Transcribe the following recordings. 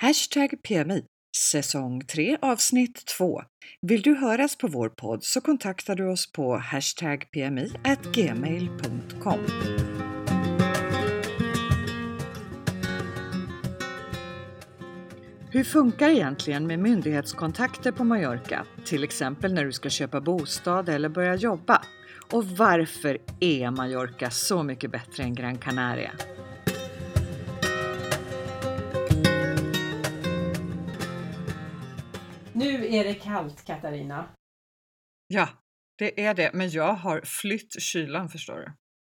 Hashtag PMI säsong 3 avsnitt 2. Vill du höras på vår podd så kontaktar du oss på hashtag PMI gmail.com. Hur funkar egentligen med myndighetskontakter på Mallorca? Till exempel när du ska köpa bostad eller börja jobba. Och varför är Mallorca så mycket bättre än Gran Canaria? Nu är det kallt Katarina. Ja, det är det, men jag har flytt kylan förstår du.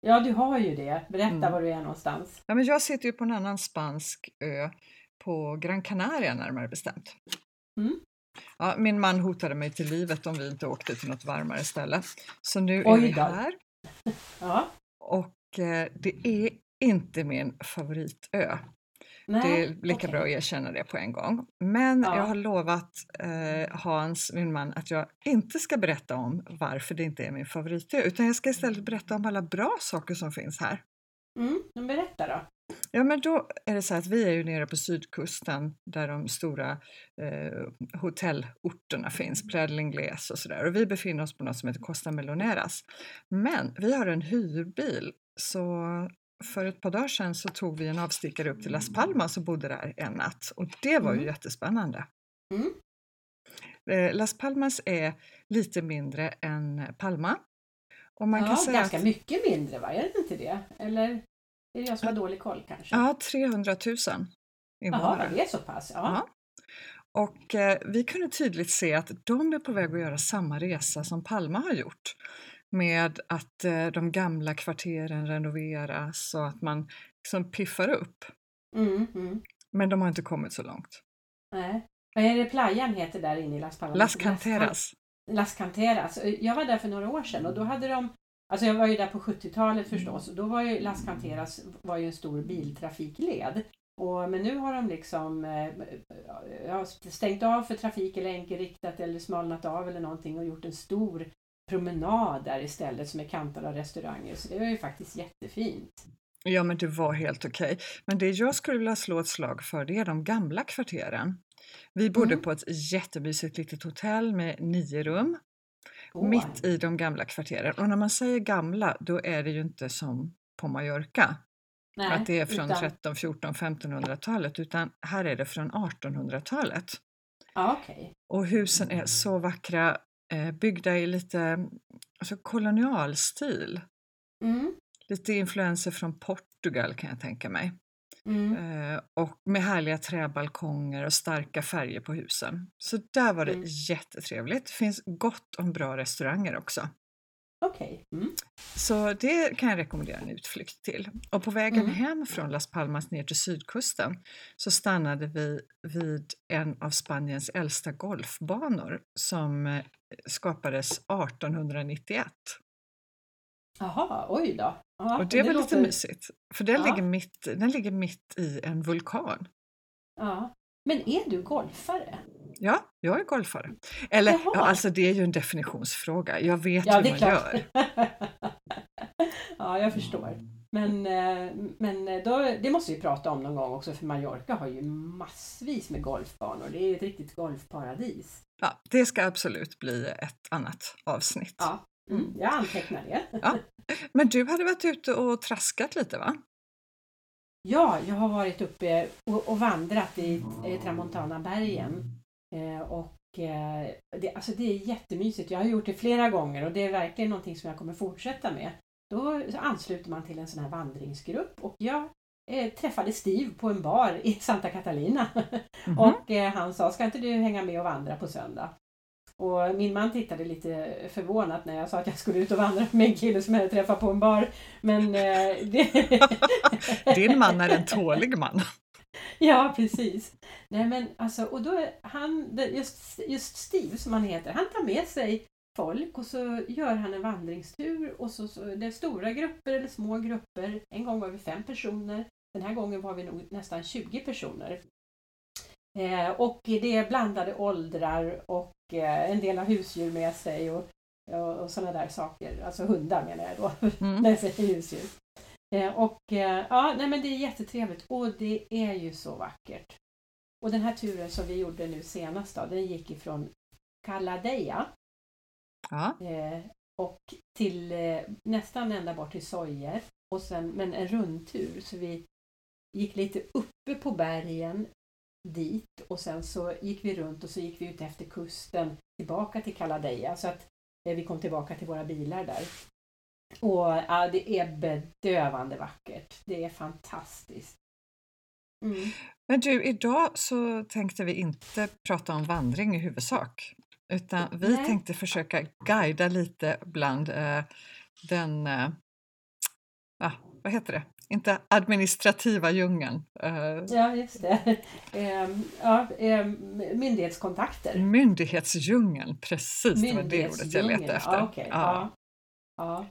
Ja, du har ju det. Berätta Mm. var du är någonstans. Ja, men jag sitter ju på en annan spansk ö på Gran Canaria närmare bestämt. Mm. Ja, min man hotade mig till livet om vi inte åkte till något varmare ställe. Så nu är Oj vi då. här Ja, och eh, det är inte min favoritö. Nej. Det är lika okej. bra att erkänna det på en gång. Men Ja. jag har lovat eh, Hans, min man, att jag inte ska berätta om varför det inte är min favoritö, utan jag ska istället berätta om alla bra saker som finns här. Mm, men berätta då. Ja, men då är det så att vi är ju nere på sydkusten där de stora eh, hotellorterna finns, Playa Ingles och sådär. Och vi befinner oss på något som heter Costa Meloneras. Men vi har en hyrbil, så för ett par dagar sedan så tog vi en avstickare upp till Las Palmas och bodde där en natt. Och det var ju Mm. jättespännande. Mm. Eh, Las Palmas är lite mindre än Palma. Och man kan ja, säga ganska att, mycket mindre va? Är det inte det? Eller är det jag som har dålig koll kanske? Ja, 300 000 Jaha, invånare. det är så pass? Ja. Ja. Och eh, vi kunde tydligt se att de är på väg att göra samma resa som Palma har gjort. Med att eh, de gamla kvarteren renoveras och att man liksom piffar upp. Mm, mm. Men de har inte kommit så långt. Nej. Vad är det playan heter där inne i Las Palmas? Las Canteras. Las Canteras. Jag var där för några år sedan och då hade de Alltså jag var ju där på 70-talet förstås och då var ju Las Canteras var ju en stor biltrafikled. Och, men nu har de liksom eh, ja, stängt av för trafik eller enkelriktat eller smalnat av eller någonting och gjort en stor promenad där istället som är kantad av restauranger. Så det var ju faktiskt jättefint. Ja, men det var helt okej. Men det jag skulle vilja slå ett slag för det är de gamla kvarteren. Vi bodde Mm. på ett jättemysigt litet hotell med nio rum Åh, mitt i de gamla kvarteren. Och när man säger gamla, då är det ju inte som på Mallorca. nej, att det är från utan- 13, 14, 1500-talet utan här är det från 1800-talet. Ja, okej. Och husen är så vackra, eh, byggda i lite alltså kolonialstil. Mm, Lite influenser från Portugal kan jag tänka mig. mm, Eh, och med härliga träbalkonger och starka färger på husen. Så där var det Mm. jättetrevligt. Det finns gott om bra restauranger också. Okej. Mm. Så det kan jag rekommendera en utflykt till. Och på vägen Mm. hem från Las Palmas ner till sydkusten så stannade vi vid en av Spaniens äldsta golfbanor som eh, skapades 1891. Jaha, oj då. Ja, Och det var lite låter- mysigt, för den, Ja. ligger mitt, den ligger mitt i en vulkan. Ja. Men är du golfare? Ja, jag är golfare. Eller, Jaha. ja, alltså det är ju en definitionsfråga. Jag vet Ja, hur man klart. gör. ja, jag förstår. Men, eh, men eh, då, det måste vi prata om någon gång också för Mallorca har ju massvis med golfbanor. Det är ju ett riktigt golfparadis. Ja, det ska absolut bli ett annat avsnitt. Ja, mm, jag antecknar det. Ja. Men du hade varit ute och traskat lite va? Ja, jag har varit uppe och, och vandrat i eh, Tramontana-bergen. Eh, och eh, det, alltså det är jättemysigt. Jag har gjort det flera gånger och det är verkligen någonting som jag kommer fortsätta med. Då ansluter man till en sån här vandringsgrupp och jag eh, träffade Steve på en bar i Santa Catalina. Mhm. Och eh, han sa, ska inte du hänga med och vandra på söndag? Och min man tittade lite förvånat när jag sa att jag skulle ut och vandra med en kille som jag hade träffat på en bar. Men eh, det... Din man är en tålig man. Ja, precis. Nej, men alltså, och då är han, just, just Steve som han heter, han tar med sig folk och så gör han en vandringstur och så, så det är stora grupper eller små grupper. En gång var vi fem personer. Den här gången var vi nog nästan 20 personer. Eh, och det är blandade åldrar och eh, en del har husdjur med sig och, och, och sådana där saker. Alltså hundar menar jag då, Mm. när jag säger husdjur. Eh, och eh, ja, nej men det är jättetrevligt och det är ju så vackert. Och den här turen som vi gjorde nu senast då, den gick ifrån Kaladeja Ja. eh, och till nästan ända bort till Sojer. Och sen, men en rundtur så vi gick lite uppe på bergen dit och sen så gick vi runt och så gick vi ut efter kusten tillbaka till Kaladeja så att vi kom tillbaka till våra bilar där. Och ja, det är bedövande vackert. Det är fantastiskt. Mm. Men du, idag så tänkte vi inte prata om vandring i huvudsak. Utan vi Nej. tänkte försöka guida lite bland eh, den, eh, ah, vad heter det, inte administrativa djungeln, eh, Ja, just det. Ehm, ja, ehm, myndighetskontakter. myndighetsdjungeln, precis det var det ordet jag letade efter. Ja, okej. Ja. ja.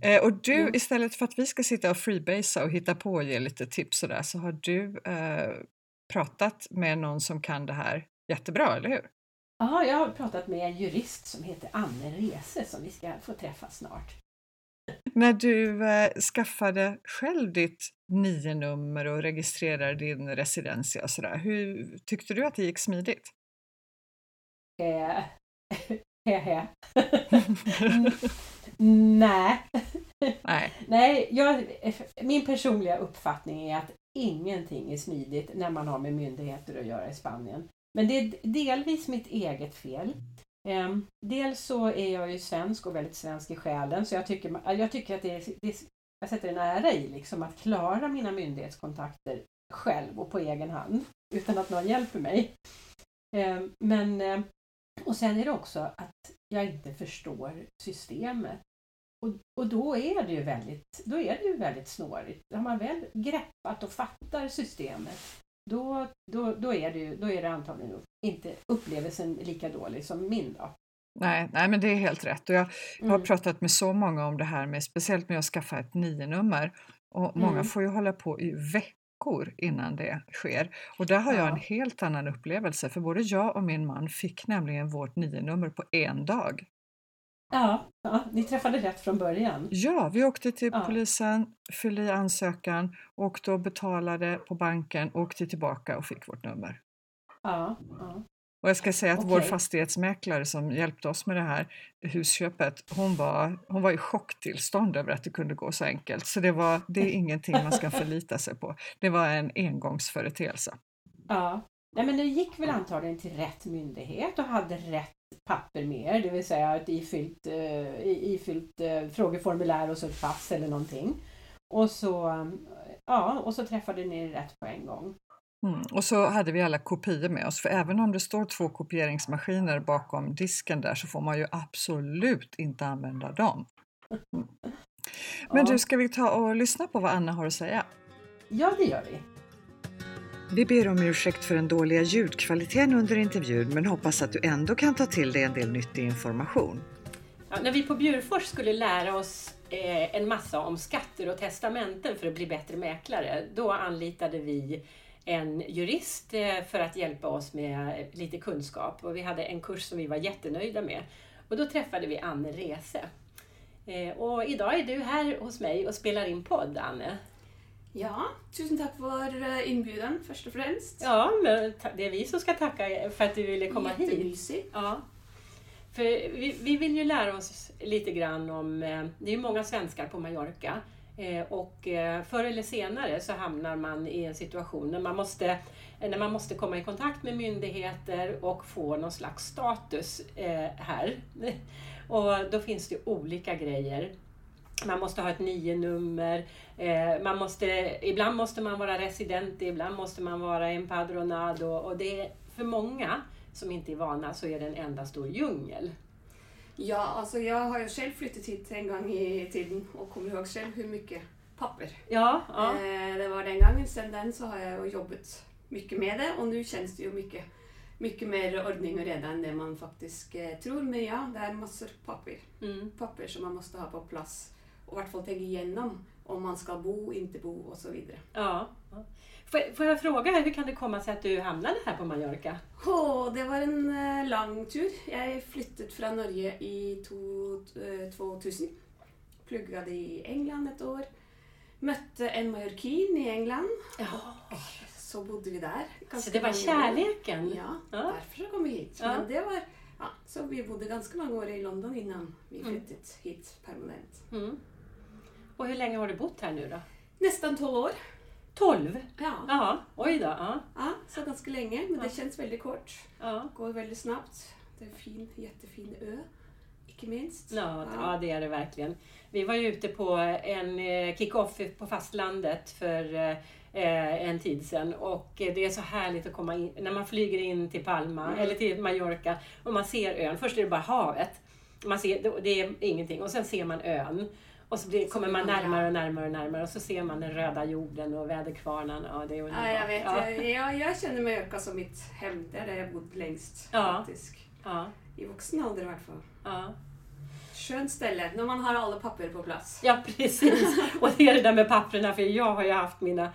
Ja. Eh, och du, Mm. istället för att vi ska sitta och freebasea och hitta på och ge lite tips och där, så har du eh, pratat med någon som kan det här jättebra, eller hur? Jaha, jag har pratat med en jurist som heter Anne Rese som vi ska få träffa snart. När du eh, skaffade själv ditt nio-nummer och registrerade din residentia och sådär, hur tyckte du att det gick smidigt? Eh. Nej. Nej, Nej, jag, min personliga uppfattning är att ingenting är smidigt när man har med myndigheter att göra i Spanien. Men det är delvis mitt eget fel. Ehm, dels så är jag ju svensk och väldigt svensk i själen så jag tycker, jag tycker att det är, det är, jag sätter en ära i liksom att klara mina myndighetskontakter själv och på egen hand utan att någon hjälper mig. Ehm, men, eh, och sen är det också att jag inte förstår systemet. Och, och då är det ju väldigt, då är det ju väldigt snårigt. Har man väl greppat och fattar systemet då, då, då, är det ju, då är det antagligen inte upplevelsen lika dålig som min då. nej, nej, men det är helt rätt. Och jag Jag har Mm. pratat med så många om det här med speciellt med att skaffa ett nio-nummer och många Mm. får ju hålla på i veckor innan det sker. Och där har jag en helt annan upplevelse för både jag och min man fick nämligen vårt nio-nummer på en dag. Ja, ja, ni träffade rätt från början. Ja, vi åkte till Ja. polisen, fyllde i ansökan, åkte och betalade på banken, åkte tillbaka och fick vårt nummer. Ja, ja. Och jag ska säga att vår Okej. fastighetsmäklare som hjälpte oss med det här husköpet, hon var, hon var i chocktillstånd över att det kunde gå så enkelt. Så det, var, det är ingenting man ska förlita sig på. Det var en engångsföreteelse. ja. Nej, men det gick väl antagligen till rätt myndighet och hade rätt papper med er, det vill säga ett ifyllt, i- ifyllt eh, frågeformulär och så ett pass eller någonting. Och så, ja, och så träffade ni rätt på en gång. Mm. Och så hade vi alla kopior med oss, för även om det står två kopieringsmaskiner bakom disken där så får man ju absolut inte använda dem. Mm. Men Ja. du, ska vi ta och lyssna på vad Anna har att säga? Ja, det gör vi. Vi ber om ursäkt för den dåliga ljudkvaliteten under intervjun men hoppas att du ändå kan ta till dig en del nyttig information. Ja, när vi på Bjurfors skulle lära oss eh, en massa om skatter och testamenten för att bli bättre mäklare, då anlitade vi en jurist eh, för att hjälpa oss med eh, lite kunskap och vi hade en kurs som vi var jättenöjda med. Och då träffade vi Anne Rese. Eh, och idag är du här hos mig och spelar in podd, Anne. Ja, tusen tack för inbjudan först och främst. Ja, men det är vi som ska tacka för att du ville komma hit. Ja. För vi, vi vill ju lära oss lite grann om, det är ju många svenskar på Mallorca Eh, och eh, förr eller senare så hamnar man i en situation när man måste, eh, när man måste komma i kontakt med myndigheter och få någon slags status här. Och då finns det olika grejer. Man måste ha ett nio-nummer, man måste, ibland måste man vara resident, ibland måste man vara empadronado och det är för många som inte är vana så är det en enda stor djungel. Ja, alltså jag har ju själv flyttat hit en gång i tiden och kommer ihåg själv hur mycket papper. Ja, ja. Eh, det var den gången, sen den så har jag jobbat mycket med det och nu känns det ju mycket, mycket mer ordning och reda än det man faktiskt eh, tror. Men ja, det är massor papper. Mm. Papper som man måste ha på plats och i vart fall tänka igenom om man ska bo, inte bo och så vidare. ja. Får, får jag fråga, hur kan det komma sig att du hamnade här på Mallorca? Åh, det var en eh, lång tur. Jag flyttade från Norge i to, eh, 2000. Pluggade i England ett år. Mötte en mallorquin i England. Ja. så bodde vi där. Så ganska det var år. kärleken? Ja, Ja. därför så kom vi hit. Ja. Men det var, ja, så vi bodde ganska många år i London innan vi Mm. flyttade hit permanent. Mm. Och hur länge har du bott här nu då? Nästan 12 år. 12? Ja, Ja, oj då. Ja, ja så ganska länge. Men det känns väldigt kort. ja. Går väldigt snabbt. Det är en fin, jättefin ö. Icke minst. Ja, Ja. ja, det är det verkligen. Vi var ju ute på en eh, kick-off på fastlandet för eh, en tid sedan och det är så härligt att komma in, när man flyger in till Palma Mm. eller till Mallorca och man ser ön. Först är det bara havet, man ser, det- det är ingenting och sen ser man ön. Och så blir, kommer man närmare och närmare och närmare och så ser man den röda jorden och väderkvarnarna. Ja, det är underbart. Ja, jag vet. Ja, Jag, jag, känner Mallorca som mitt hem. Där jag bott längst Ja. faktiskt. ja, I vuxen ålder i alla fall. ja. Skönt ställe när man har alla papper på plats. Ja, precis. Och det är det där med papperna, för jag har ju haft mina,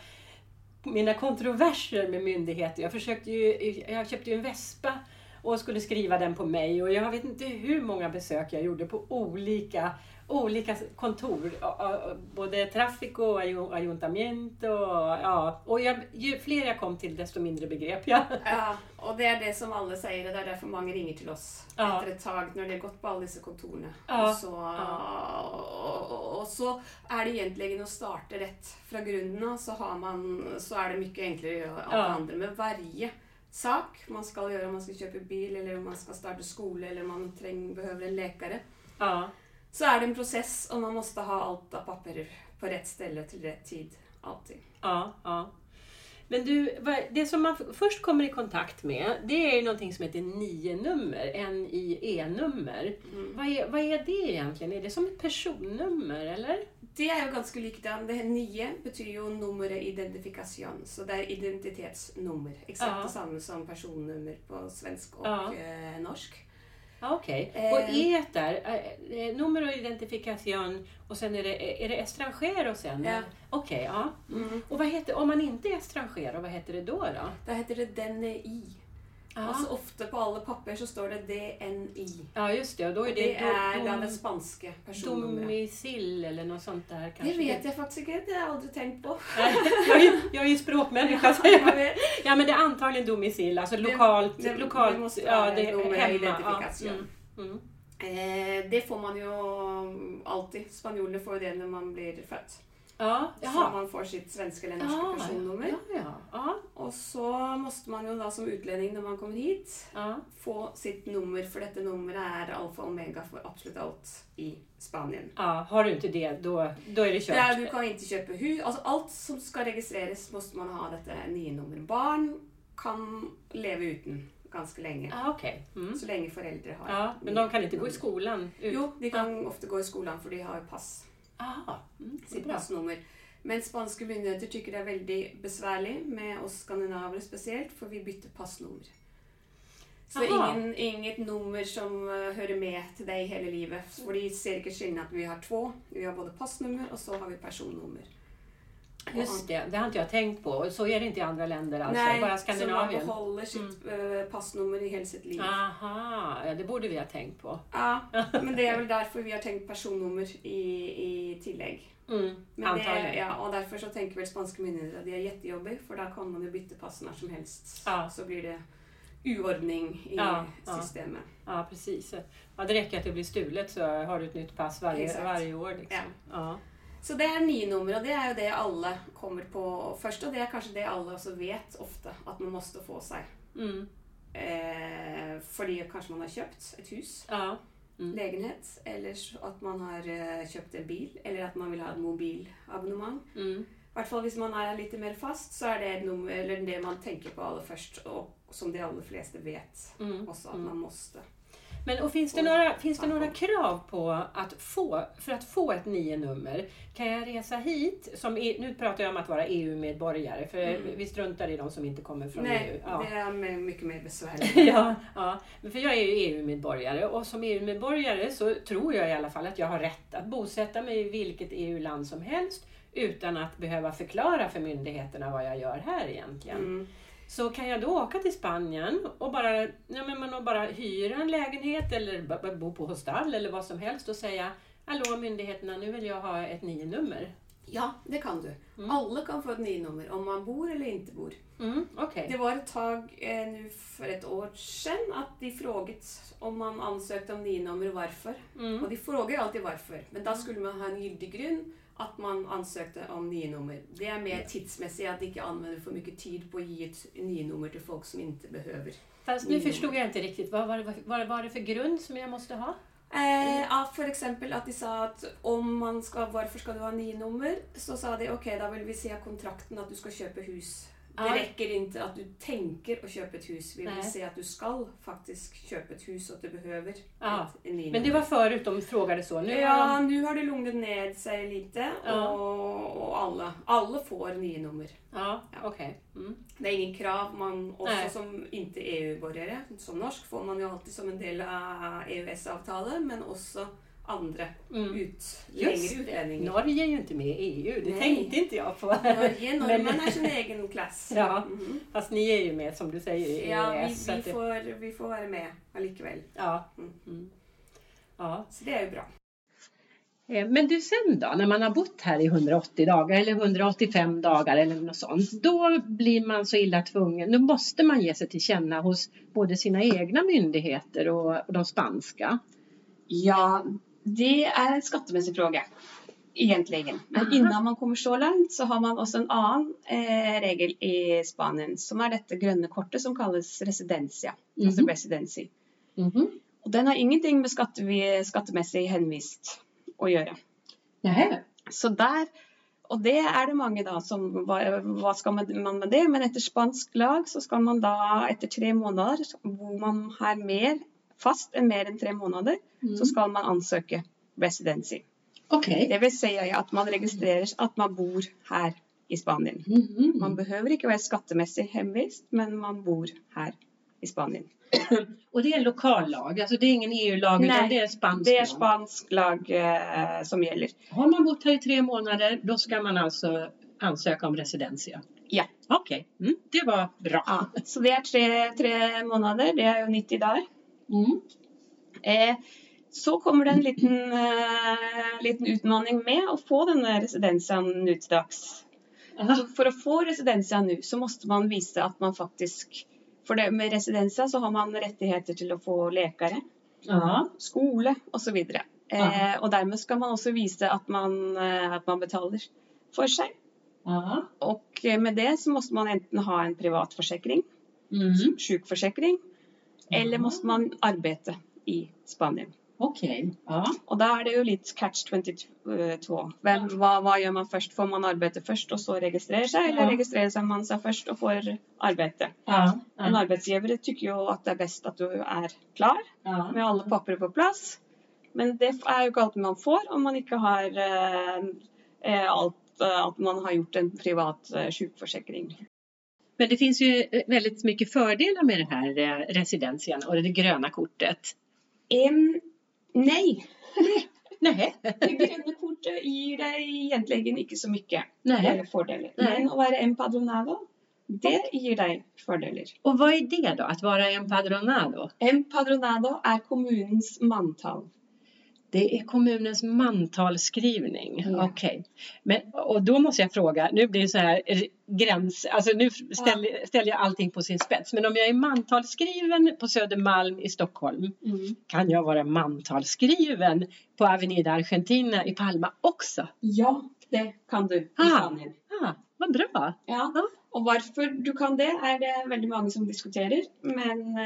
mina kontroverser med myndigheter. Jag, försökte ju, jag köpte ju en Vespa och skulle skriva den på mig och jag vet inte hur många besök jag gjorde på olika, olika kontor. Både Trafico och Ayu- Ayuntamiento. Och, ja. och jag, ju fler jag kom till desto mindre begrep jag. Ja, och det är det som alla säger, det är därför många ringer till oss Ja. efter ett tag när det har gått på alla dessa kontorerna. Ja, Och, så, och, och, så är det egentligen att starta rätt från grunden så, har man, så är det mycket enklare att Ja. andra med varje sak man ska göra, om man ska köpa bil eller om man ska starta skola eller om man träng, behöver en läkare. Ja, Så är det en process och man måste ha allt av papper på rätt ställe till rätt tid. Alltid. ja, ja. Men du, det som man först kommer i kontakt med, det är ju någonting som heter NIE-nummer, N-I-E-nummer. Mm. Vad är, vad är det egentligen? Är det som ett personnummer eller? Det är ju ganska likadant. Det här nio betyder ju nummer identifikation, så det är identitetsnummer. Exakt Ja. detsamma som personnummer på svenska och Ja. eh, norsk. Okej. Eh. Och E där, eh, eh, nummer och identifikation och sen är det, är det estrangero sen? Ja. Okej, ja. Mm. Och vad heter, om man inte är estrangero, vad heter det då? då? Där heter det DNI. Ja, Alltså ofta på alla papper så står det DNI. ja just det. Och då är det, det är dom, det spanska personnumret. domicil eller något sånt där kanske. Det vet jag faktiskt inte, det har jag aldrig tänkt på. Jag, är, jag är ju språkmänniska. så Jag ja men det är antagligen domicil, alltså Det- lokalt. det- lokalt det måste ja, det hemma. Ja, mm, mm. Eh, det får man ju alltid. Spanjorerna får det när man blir född. Ja Så man får sitt svenska eller norska Ja, personnummer. Ja, ja, ja, Och så måste man ju då som utlänning när man kommer hit ja. få sitt nummer, för detta nummer är alfa och omega för absolut allt i Spanien. Ja, har du inte det, då, då är det kört. Där du kan inte köpa hus, alltså allt som ska registreras måste man ha detta nya nummer. Barn kan leva utan ganska länge, Ja, okej. Mm. så länge föräldrar har Ja, men de kan inte gå i skolan? ut- Jo, de kan ofta gå i skolan för de har ju pass, Aha, mm, sitt. Men spanska myndigheter tycker det är väldigt besvärligt med oss skandinaver speciellt, för vi byter passnummer. Så ingen, inget nummer som eh, hör med till dig hela livet. För de ser inte skillnad att vi har två. Vi har både passnummer och så har vi personnummer. Just det, det har inte jag tänkt på. Och Så är det inte i andra länder alltså, Nej, bara så man Skandinavien. behåller sitt eh, passnummer i hela sitt liv. Aha, ja, det borde vi ha tänkt på. Ja, men det är väl därför vi har tänkt personnummer i, i tillägg. Mm, Men det, ja, och därför så tänker väl spanska myndigheter att det är jättejobbigt för där kan man ju byta pass när som helst. Ja. Så blir det uordning i Ja, ja. systemet. Ja, precis. Ja, det räcker att det blir stulet så har du ett nytt pass varje, Exakt. varje år. Liksom. Ja. Så det nio nummer och det är ju det alla kommer på först och det är kanske det alla också vet ofta att man måste få sig. Mm. Eh, för kanske man har köpt ett hus, Ja. Mm. lägenhet eller att man har eh, köpt en bil eller att man vill ha ett mobilabonnemang. Mm. I hvert fall hvis man är lite mer fast så är det nummer, eller det man tänker på allra först och som de allra flesta vet Mm. också att Mm. man måste. Men och finns det, några, finns det några krav på att få, för att få ett nio-nummer? Kan jag resa hit, som, E- nu pratar jag om att vara EU-medborgare, för Mm. vi struntar i de som inte kommer från Nej, EU. Ja. det är mycket mer besvärligt. ja, ja, för jag är ju EU-medborgare och som EU-medborgare så tror jag i alla fall att jag har rätt att bosätta mig i vilket EU-land som helst utan att behöva förklara för myndigheterna vad jag gör här egentligen. Mm. Så kan jag då åka till Spanien och bara, ja, men man bara hyra en lägenhet eller bo på hostell eller vad som helst och säga Hallå myndigheterna, nu vill jag ha ett nio-nummer. Ja, det kan du. Mm. Alla kan få ett NIE-nummer, om man bor eller inte bor. Mm, Okej. Det var ett tag eh, nu för ett år sedan att de frågat om man ansökte om NIE-nummer och varför. Mm. Och de frågar alltid varför, men då skulle man ha en giltig grund att man ansökte om NIE-nummer. Det är mer tidsmässigt att inte använda för mycket tid på att ge ett NIE-nummer till folk som inte behöver. Fast nu förstod jag inte riktigt. Vad var det, vad var det för grund som jag måste ha? Eh, ja, för exempel att de sa att om man ska, varför ska du ha NIE-nummer? Så sa de okej, då vill vi se kontrakten att du ska köpa hus. Det räcker inte att du tänker att köpa ett hus. Vi vill Nej. se att du ska faktiskt köpa ett hus och att du behöver Ja. ett NIE-nummer. Men det var förut de frågade så. Nu har Ja, de... nu har det lugnat ner sig lite Ja. och, och alla, alla får NIE-nummer. Ja, Ja. okej. Mm. Det är ingen krav. Man, också Nej. som inte EU-borgare, som norsk får man ju alltid som en del av EØS-avtalet, men också andra Mm. ut, Just längre utlänningar. Norge är ju inte med i EU. Det Nej. tänkte inte jag på. Norge, norrmän Men- är sin egen klass. Ja. Mhm. Fast ni är ju med som du säger i ja EES. vi, vi, det- får, vi får vara med allikeväl. Ja. Mm. Mm. ja. Så det är ju bra. Eh, Men du sen då, när man har bott här i 180 dagar eller 185 dagar eller något sånt. Då blir man så illa tvungen, då måste man ge sig till känna hos både sina egna myndigheter och, och de spanska. Ja, det är en skattemässig fråga. Egentligen. Men innan man kommer så långt så har man också en annan eh, regel i Spanien som är detta gröna kortet som kallas residencia. Alltså Mhm. residency. Mhm. Och den har ingenting med skatte, skattemässig hänvist att göra. Nähä. Så där, och det är det många då som, vad, vad ska man, man med det? Men efter spansk lag så ska man då efter tre månader, bor man här mer, fast än mer än tre månader, Mm. så ska man ansöka residency. Okej. Det vill säga att man registrerar att man bor här i Spanien. Mhm. Man behöver inte vara skattemässigt hemvist, men man bor här i Spanien. Och det är en lokal lag, alltså det är ingen EU-lag utan det är spansk Det är spansk lag eh, som gäller. Har man bott här i tre månader då ska man alltså ansöka om residentia? Ja. Okej, mm. det var bra. Ja, så det är tre, tre månader, det är ju 90 dagar. Mm. Eh, så kommer det en liten, eh, liten utmaning med att få den här residensen nu till dags. Aha. För att få residensen nu så måste man visa att man faktiskt, för det, med residensen så har man rättigheter till att få läkare, så vidare. Ja. Eh, och därmed ska man också visa att man, eh, att man betalar för sig. Ja. Och eh, med det så måste man enten ha en privat försäkring, Mm. sjukförsäkring, eller Ja. måste man arbeta i Spanien. Okej. Ja. Och då är det ju lite catch 22. Vem, vad, vad gör man först? Får man arbete först och så registrerar sig eller Ja. registrerar man sig först och får arbete? Ja. En arbetsgivare tycker ju att det är bäst att du är klar Ja. med alla papper på plats. Men det är ju allt man får om man inte har eh, allt, eh, att man har gjort en privat eh, sjukförsäkring. Men det finns ju eh, väldigt mycket fördelar med den här eh, residensian och det gröna kortet. Em, nej, Nej. det gröna kortet ger dig egentligen inte så mycket Nej. eh, fördelar. Nej. Men att vara empadronado, det ger dig fördelar. Och vad är det då, att vara empadronado? Empadronado är kommunens mantal. Det är kommunens mantalsskrivning. Ja. Okej. Men, och då måste jag fråga, nu blir det så här eh, gräns, alltså nu ställer, ställer jag allting på sin spets. Men om jag är mantalsskriven på Södermalm i Stockholm, kan jag vara mantalsskriven på Avenida Argentina i Palma också? Ja, det kan du i Ah. Spanien. Ah, vad bra! Ja. Ja. Och varför du kan det är det väldigt många som diskuterar. Men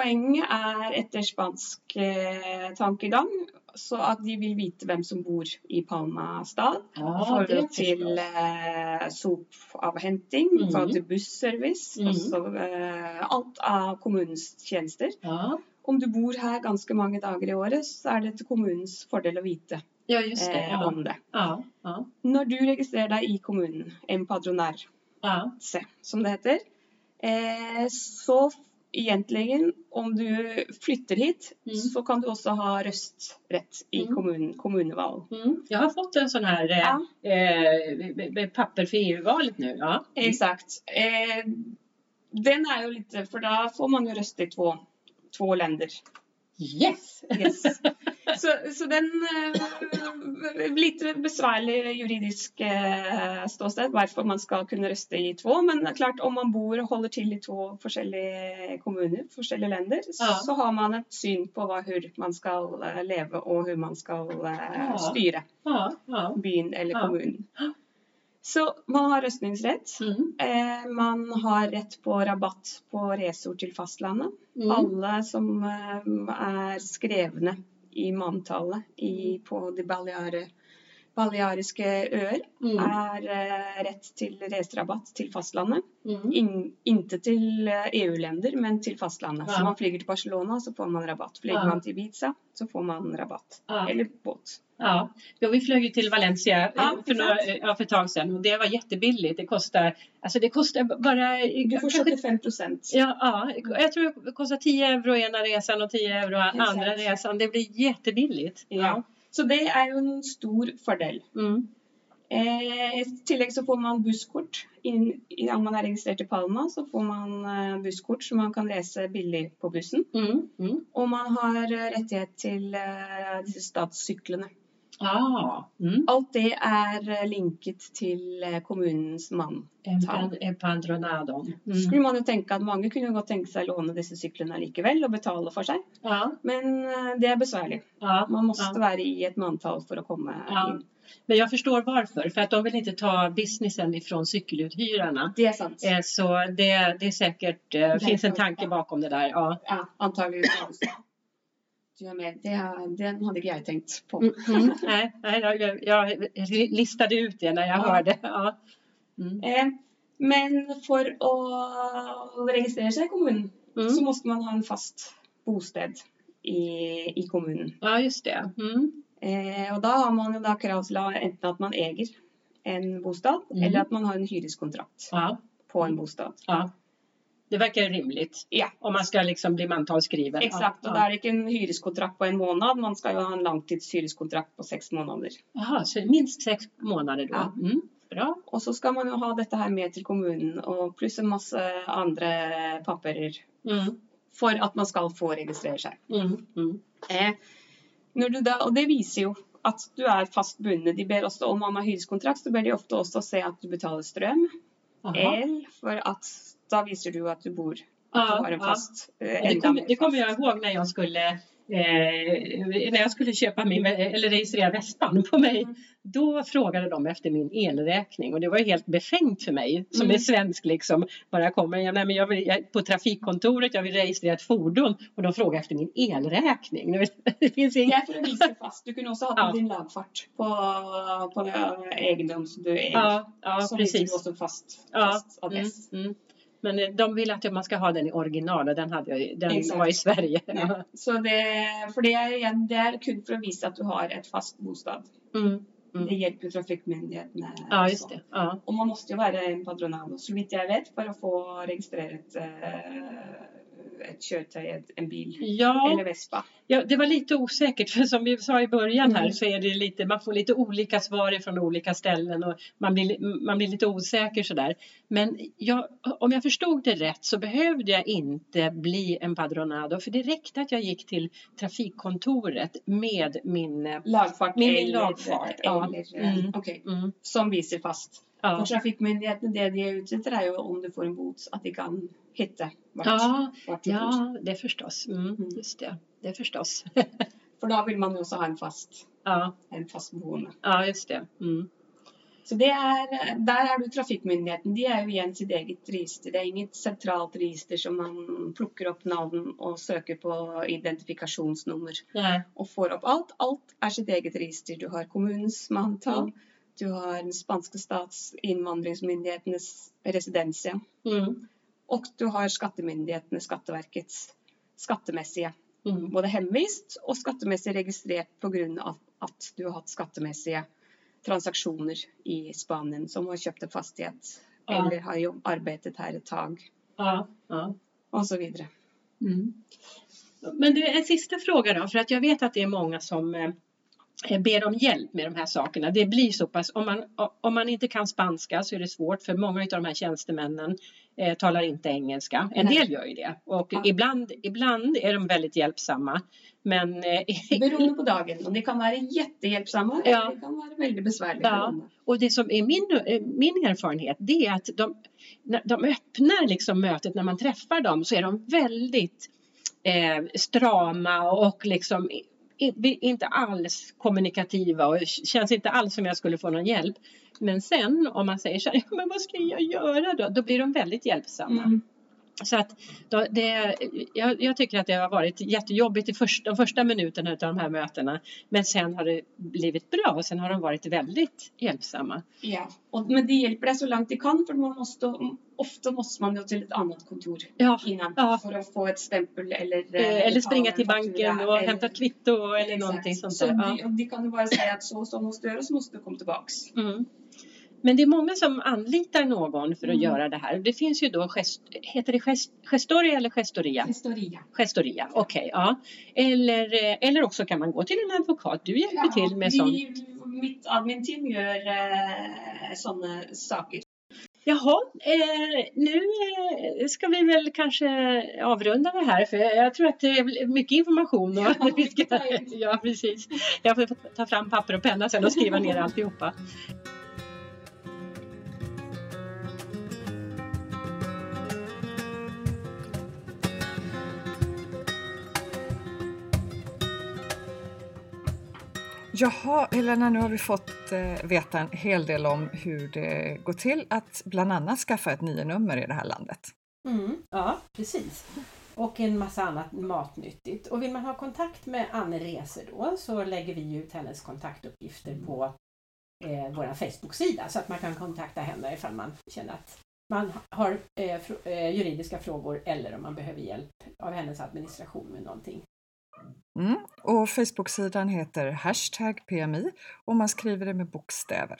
eh, poängen är efter spansk eh, tankegång så att de vill veta vem som bor i Palma stad. För det till förstås. eh, sopavhämtning, Mm. för till busservice, Mm. alltså eh, allt av kommunens tjänster. Ja, Om du bor här ganska många dagar i året så är det till kommunens fördel att veta ja just det. eh, Ja. om det. När du registrerar dig i kommunen, en se, som det heter, eh, så egentligen om du flyttar hit Mm. så kan du också ha rösträtt i Mm. kommun, kommunval. Mm. Jag har fått en sån här eh, Ja. eh, med papper för EU-valet nu. Ja. Exakt. Eh, den är ju lite, för då får man ju rösta i två, två länder. Yes! Yes. så, så den eh, Litt besværlig juridisk eh, ståsted hvorfor man skal kunne røste i to. Men det er klart, om man bor og holder til i to forskjellige kommuner, forskjellige länder, Ja. så har man et syn på hva, hvor man skal eh, leve og hvor man skal styre byen eller kommunen. Så man har røstningsrett. Mm. Eh, man har rett på rabatt på resor til fastlandet. Mm. Alle som eh, er skrevne i manntallet i, på de baleare, baleariske øer, Mm. er eh, rett til reiserabatt til fastlandet. Mm. In, inte til eh, EU-länder, men til fastlandet. Ja. Så man flyger til Barcelona, så får man rabatt. Flyger Ja. man til Ibiza, så får man rabatt. Ja. Eller båt. Ja. vi flög ju till Valencia eh, för, några, ja, för ett tag sedan och det var jättebilligt. Det kostar, alltså det kostar bara... Du får 75 procent. Ja, ja, jag tror det kostar 10 euro ena resan och 10 euro andra Exakt. resan. Det blir jättebilligt. Ja. Så det er jo en stor fordel. Mm. Eh, I tillegg så får man busskort. Inn, om man er registrert i Palma, så får man eh, busskort så man kan reise billig på bussen. Mm. Mm. Og man har eh, rettighet til eh, disse statssyklene. Ah, mm. Alt det er eh, linket til eh, kommunens mann. En, Ta. pan- en padronado. Så Mm. skulle man jo tenke at mange kunne godt tenke seg å låne disse syklene likevel og betale for seg, Ja, men eh, det er besværlig. ja, Man måste ja. være i et manntall for å komme Ja. inn. Men jag förstår varför. För att de vill inte ta businessen ifrån cykeluthyrarna. Det er sant. Så det, det är säkert, eh, finns en tanke bakom det där. Ja. Ja, med. Det, den hadde ikke jeg tenkt på. Mm, mm, nej, nej jag, jag, jag listade ut det när jag Ja. hörde. Ja. Mm. Eh, men for å registrere seg i kommunen, Mm. så måste man ha en fast bosted i, i kommunen. Ja, just det. Mm. Eh, og da har man jo da krav til å ha enten at man eier en bostad, Mm. eller at man har en hyreskontrakt på en bostad. ja. Det verkar rimligt. Ja. Om man ska liksom bli mantalsskriven. Exakt, Ja, er det ikke en hyreskontrakt på en måned, man skal jo ha en langtidshyreskontrakt på seks måneder. Jaha, så minst sex månader då? Ja. Mm. Bra. Og så skal man jo ha dette her med til kommunen, og pluss en masse andre papirer Mm. for at man skal få registrere seg. Mm. Mm. Eh, du da, og det viser jo at du er fast bundet. De ber også, Om man har hyreskontrakt, så ber de ofte også se at du betaler strøm, Jaha. el, for at da viser du at du bor Ja, du har en ja. fast eh, Ja, Det kommer, mer det kommer fast. jag ihåg när jag skulle eh, när jag skulle köpa min, eller registrera Vespan på mig. Mm. Då frågade de efter min elräkning och det var helt befängt för mig som Mm. är svensk liksom. Bara kommer jag, nej, men jag vill, jag, på trafikkontoret, jag vill registrera ett fordon och de frågar efter min elräkning. Det, finns inget. for å vise fast. Du kunne også hatt Ja. din lagfart på, på eiendom som du eier. Ja, ja du precis. også fast, Ja, fast Mm, adress. mm. Men eh, de vill att man ska ha den i original och den, hade jag, ju- den Exakt. var i Sverige. Ja. Så det, for det er, igjen, det er kun for å vise at du har et fast bostad. Mm. Mm. Det hjelper jo trafikkmyndighetene. Ja, just det. Ja. Og man måste jo være en padronado, så vidt jeg vet, for å få registreret eh, et kjøretøy, et, en bil Ja. eller Vespa. Ja, det var lite osäkert för som vi sa i början här Mm. så är det lite, man får lite olika svar från olika ställen och man blir, man blir lite osäker sådär. Men jag, om jag förstod det rätt så behövde jag inte bli en padronado för det räckte att jag gick till trafikkontoret med min... Lagfart Min eller lagfart, ja. Eller, Mm. ok, Mm, Som viser fast. Ja. For trafikkmyndighetene, det de er ute etter, er jo om du får en bot, at de kan hitte hvert, Ja, bor. ja, det förstås. Mm, Mm. just det, det förstås. For da vil man jo også ha en fast, ja, en fast boende. ja, just det. Mm. Så det er, der er du trafikkmyndigheten. De er jo igjen sitt eget register. Det er inget sentralt register som man plukker opp navn og søker på identifikasjonsnummer Nej. og får opp alt. Alt er sitt eget register. Du har kommunens manntall, du har den spanske stats innvandringsmyndighetenes residensia, Mm. og du har skattemyndighetene, Skatteverkets skattemessige. Mm. Både hemvist og skattemessig registrert pga. at du har hatt skattemessige transaksjoner i Spanien, som har kjøpt en fastighet Ja. eller har jobb, arbeidet her et tag, Ja, ja. osv. Mm. Men du, en sista fråga då, för att jag vet att det är många som, eh, ber om hjälp med de här sakerna. Det blir så pass, om man, om man inte kan spanska så är det svårt för många av de här tjänstemännen eh, talar inte engelska. En Nej. del gör ju det och Ja. ibland, ibland är de väldigt hjälpsamma. Men eh, Beroende på dagen. Och det kan vara jättehjälpsamma Ja. eller det kan vara väldigt besvärligt. Ja. Och det som är min, eh, min erfarenhet det är att de, de öppnar liksom mötet när man träffar dem så är de väldigt eh, strama och liksom inte alls kommunikativa och känns inte alls som jag skulle få någon hjälp. Men sen om man säger så här, men vad ska jag göra då? Då blir de väldigt hjälpsamma. Mm. Så att det, jag, jag tycker att det har varit jättejobbigt i först, de första minuterna av de här mötena. Men sen har det blivit bra och sen har de varit väldigt hjälpsamma. Ja. Och, men de hjälper dig så långt de kan för man måste, ofta måste man ju till ett annat kontor Ja, innan Ja. för att få ett stämpel eller Eh, eller springa till banken och eller- hämta ett kvitto eller Exakt. någonting sånt Så där. Ja. de, de kan ju bara säga att så och så måste du göra så måste du komma tillbaks. Mm. Men det är många som anlitar någon för att Mm. göra det här. Det finns ju då, gest, heter det gest, gestoria eller gestoria? Historia. Gestoria, okej. ja. Eller, eh, eller också kan man gå till en advokat. Du hjälper till med vi, sånt. Mitt admin-team gör eh, sådana saker. Jaha, eh, nu eh, ska vi väl kanske avrunda det här för jag, tror att det är mycket information. Och Ja, vi ska, ja, precis. Jag får ta fram papper och penna sen och skriva ner alltihopa. Jaha, Helena, nu har vi fått eh, veta en hel del om hur det går till att bland annat skaffa ett nio-nummer i det här landet. Mm, ja, precis. Och en massa annat matnyttigt. Och vill man ha kontakt med Anne Rese då så lägger vi ut hennes kontaktuppgifter på eh, vår Facebook-sida så att man kan kontakta henne ifall man känner att man har eh, fr- eh, juridiska frågor eller om man behöver hjälp av hennes administration med någonting. Mm. Och Facebook-sidan heter hashtag PMI och man skriver det med bokstäver.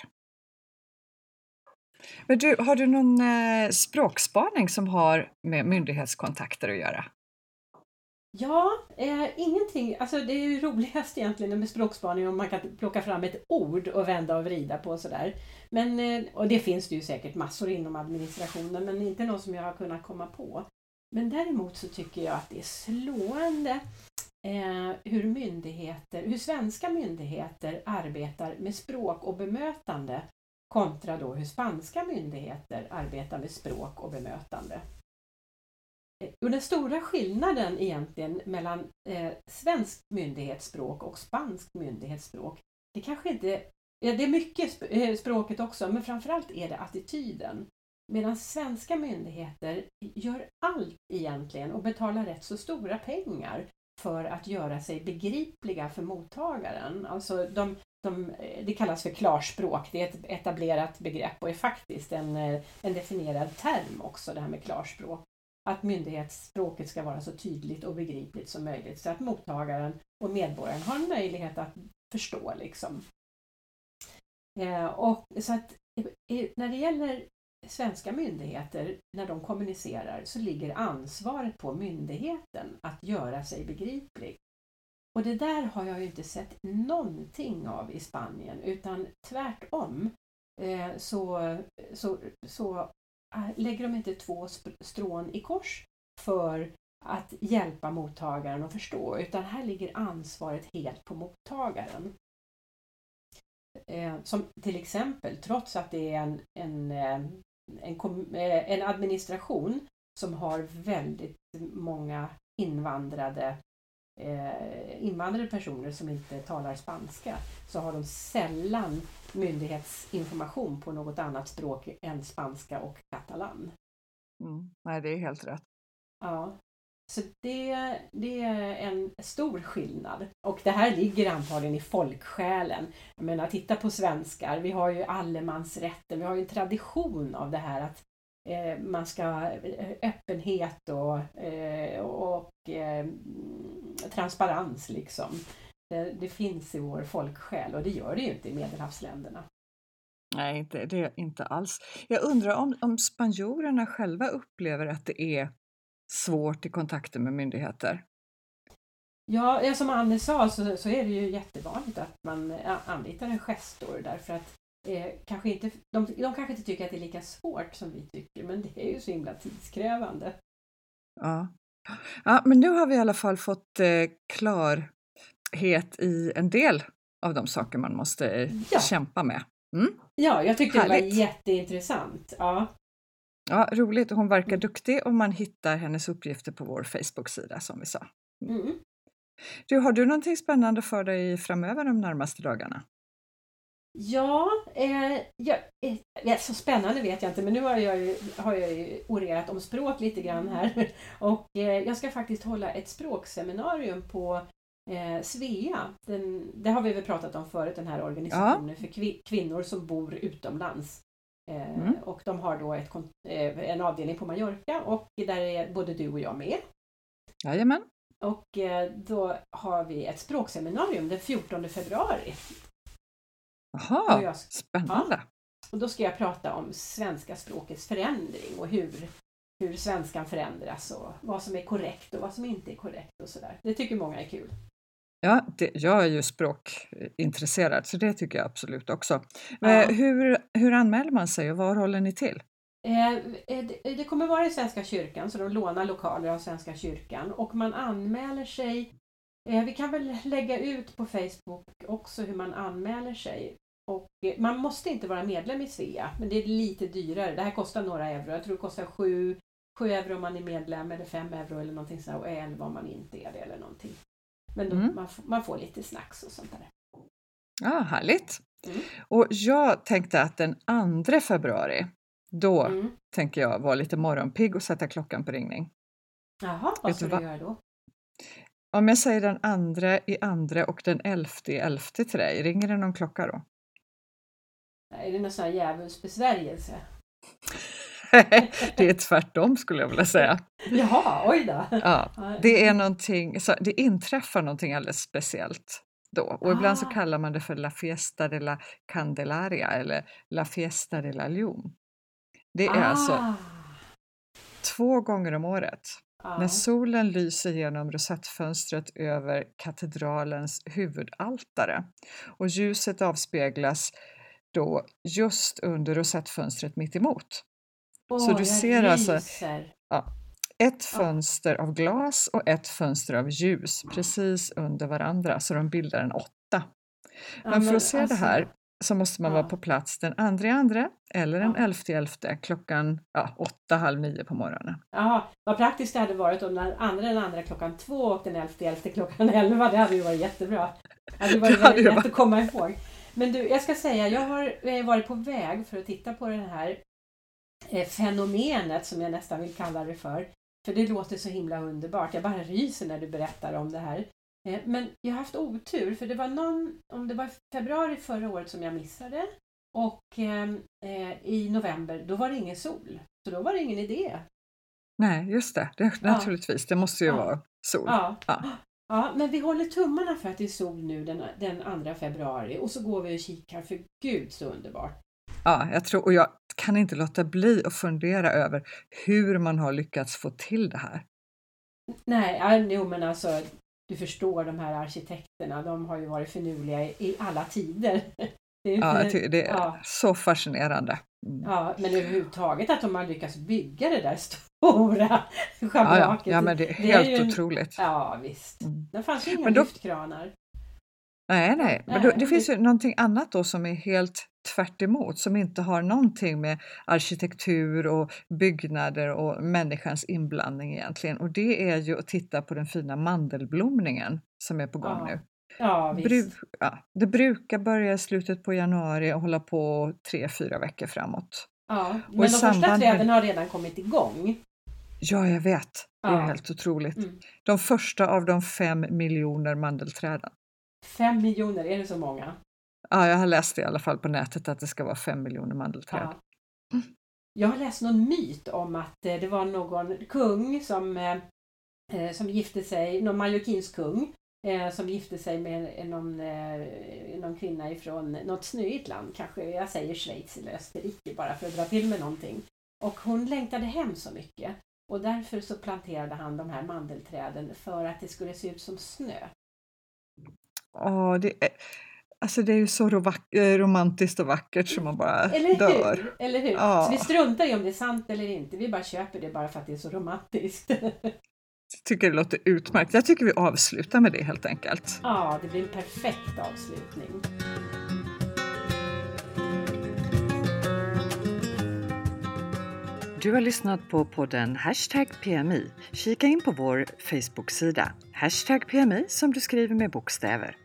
Men du, har du någon eh, språkspaning som har med myndighetskontakter att göra? Ja, eh, ingenting. Alltså det är ju roligast egentligen med språkspaning om man kan plocka fram ett ord och vända och vrida på sådär. Men, eh, och det finns det ju säkert massor inom administrationen men inte något som jag har kunnat komma på. Men däremot så tycker jag att det är slående Eh, hur myndigheter, hur svenska myndigheter arbetar med språk och bemötande kontra då hur spanska myndigheter arbetar med språk och bemötande. Eh, och den stora skillnaden egentligen mellan eh, svenskt myndighetsspråk och spanskt myndighetsspråk, det kanske inte, ja, det är mycket sp- eh, språket också, men framförallt är det attityden. Medan svenska myndigheter gör allt egentligen och betalar rätt så stora pengar för att göra sig begripliga för mottagaren. Alltså de, de, eh, det kallas för klarspråk, det är ett etablerat begrepp och är faktiskt en, eh, en definierad term också, det här med klarspråk att myndighetsspråket ska vara så tydligt och begripligt som möjligt så att mottagaren och medborgaren har en möjlighet att förstå. Liksom. Eh, och så att eh, när det gäller svenska myndigheter, när de kommunicerar, så ligger ansvaret på myndigheten att göra sig begriplig. Och det där har jag ju inte sett någonting av i Spanien, utan tvärtom eh, så, så, så eh, lägger de inte två strån i kors för att hjälpa mottagaren att förstå, utan här ligger ansvaret helt på mottagaren. Eh, som till exempel, trots att det är en, en, en, eh, en administration som har väldigt många invandrade eh, invandrade personer som inte talar spanska så har de sällan myndighetsinformation på något annat språk än spanska och katalan. Mm. Nej, det är helt rätt. Ja. Så det, det är en stor skillnad. Och det här ligger antagligen i folksjälen. Jag menar, titta på svenskar. Vi har ju allemansrätten. Vi har ju en tradition av det här att eh, man ska eh, öppenhet och, eh, och eh, transparens liksom. Det, det finns i vår folksjäl och det gör det ju inte i medelhavsländerna. Nej, inte, det inte alls. Jag undrar om, om spanjorerna själva upplever att det är svårt i kontakter med myndigheter? Ja, som Anne sa så, så är det ju jättevanligt att man eh, anlitar en gestor därför att eh, kanske inte, de, de kanske inte tycker att det är lika svårt som vi tycker men det är ju så himla tidskrävande. Ja. ja, men nu har vi i alla fall fått eh, klarhet i en del av de saker man måste eh, Ja. kämpa med. Mm. Ja, jag tyckte det var Härligt. jätteintressant. Ja. Ja, roligt, hon verkar duktig och man hittar hennes uppgifter på vår Facebook-sida som vi sa. Mm. Du, har du någonting spännande för dig framöver de närmaste dagarna? Ja, eh, ja, eh, ja, så spännande vet jag inte men nu har jag ju, har jag ju orerat om språk lite grann här. Och eh, jag ska faktiskt hålla ett språkseminarium på eh, Svea. Den, det har vi väl pratat om förut, den här organisationen för kvi, kvinnor som bor utomlands. Eh, Mm. Och de har då ett, eh, en avdelning på Mallorca och där är både du och jag med. Jajamän. Och eh, då har vi ett språkseminarium den 14 februari. Jaha, jag, spännande. och då ska jag prata om svenska språkets förändring och hur, hur svenskan förändras och vad som är korrekt och vad som inte är korrekt och sådär. Det tycker många är kul. Ja, det, jag är ju språkintresserad så det tycker jag absolut också. Ja. Eh, Hur, hur anmäler man sig och var håller ni till? Eh, eh, det- kommer vara i Svenska kyrkan, så de lånar lokaler av Svenska kyrkan och man anmäler sig. Vi kan väl lägga ut på Facebook också hur man anmäler sig. Och man måste inte vara medlem i Svea, men det är lite dyrare. Det här kostar några euro. Jag tror det kostar 7, 7 euro om man är medlem eller 5 euro eller någonting sådär och 11 om man inte är det eller någonting. Men då, Mm. man, får- man får lite snacks och sånt där. Ja, härligt. Mm. Och jag tänkte att den 2 februari, då Mm. tänker jag vara lite morgonpigg och sätta klockan på ringning. Jaha, vad ska du du göra då? Om jag säger den andra i andra och den elfte i elfte till dig, ringer det någon klocka då? Är det någon sån här djävulsbesvärjelse? Det är tvärtom skulle jag vilja säga. Jaha, oj då! Ja, det är någonting, så det inträffar någonting alldeles speciellt då och ibland så Ah. kallar man det för La Fiesta de la Candelaria eller La Fiesta de la Lune. Det är alltså Ah, två gånger om året ja. när solen lyser genom rosettfönstret över katedralens huvudaltare och ljuset avspeglas då just under rosettfönstret mitt emot. Så du ser alltså- ryser. Ett Ja. fönster av glas och ett fönster av ljus precis under varandra så de bildar en åtta. Ja, Men för att se alltså, det här så måste man vara Ja. på plats den andra andra eller den Ja. elfte elfte klockan ja, åtta, halv nio på morgonen. Jaha, vad praktiskt det hade varit om den andra den andra klockan två och den elfte elfte klockan elva. Det hade ju varit jättebra. Det hade varit Det väldigt lätt varit- att komma ihåg. Men du, jag ska säga, jag har eh, varit på väg för att titta på det här fenomenet som jag nästan vill kalla det för. För det låter så himla underbart. Jag bara ryser när du berättar om det här. Eh, Men jag har haft otur för det var någon, om det var februari förra året som jag missade och ehm, eh, i november då var det ingen sol. Så då var det ingen idé. Nej, just det, det naturligtvis, det måste ju Ja. vara sol. Ja. Ja. ja, men vi håller tummarna för att det är sol nu den, den 2 februari och så går vi och kikar för gud så underbart. Ja, jag tror, och jag kan inte låta bli att fundera över hur man har lyckats få till det här. Nej, ja, jo men alltså du förstår de här arkitekterna, de har ju varit finurliga i, alla tider. Det Ja, det är ja. så fascinerande. Mm. Ja, men överhuvudtaget att de har lyckats bygga det där stora Ja, ja, schabraket. ja, men det är det är helt ju otroligt. Ja, visst. Mm. Det fanns ju inga Men då- lyftkranar. Nej, nej, men då, det finns ju någonting annat då som är helt tvärt emot, som inte har någonting med arkitektur och byggnader och människans inblandning egentligen. Och det är ju att titta på den fina mandelblomningen som är på gång Ja, nu. Ja, visst. Bru, ja, det brukar börja i slutet på januari och hålla på tre, fyra veckor framåt. Ja, men de första träden har redan kommit igång. Ja, jag vet. Det är Ja. helt otroligt. Mm. De första av de fem miljoner mandelträden. Fem miljoner, är det så många? Ja, jag har läst det i alla fall på nätet att det ska vara fem miljoner mandelträd. Ja. Jag har läst någon myt om att eh, det var någon kung som, eh, eh, som gifte sig, någon mallorquinsk kung, som gifte sig med någon, någon kvinna ifrån något snöigt land, kanske jag säger Schweiz eller Österrike bara för att dra till med någonting. Och hon längtade hem så mycket. Och därför så planterade han de här mandelträden för att det skulle se ut som snö. Åh, det, är, alltså det är ju så eh, romantiskt och vackert som man bara Eller dör. hur? Eller hur? Ja. Så vi struntar i om det är sant eller inte. Vi bara köper det bara för att det är så romantiskt. Jag tycker det låter utmärkt. Jag tycker vi avslutar med det helt enkelt. ja, det blir en perfekt avslutning. Du har lyssnat på podden Hashtag PMI. Kika in på vår Facebook-sida. Hashtag PMI som du skriver med bokstäver.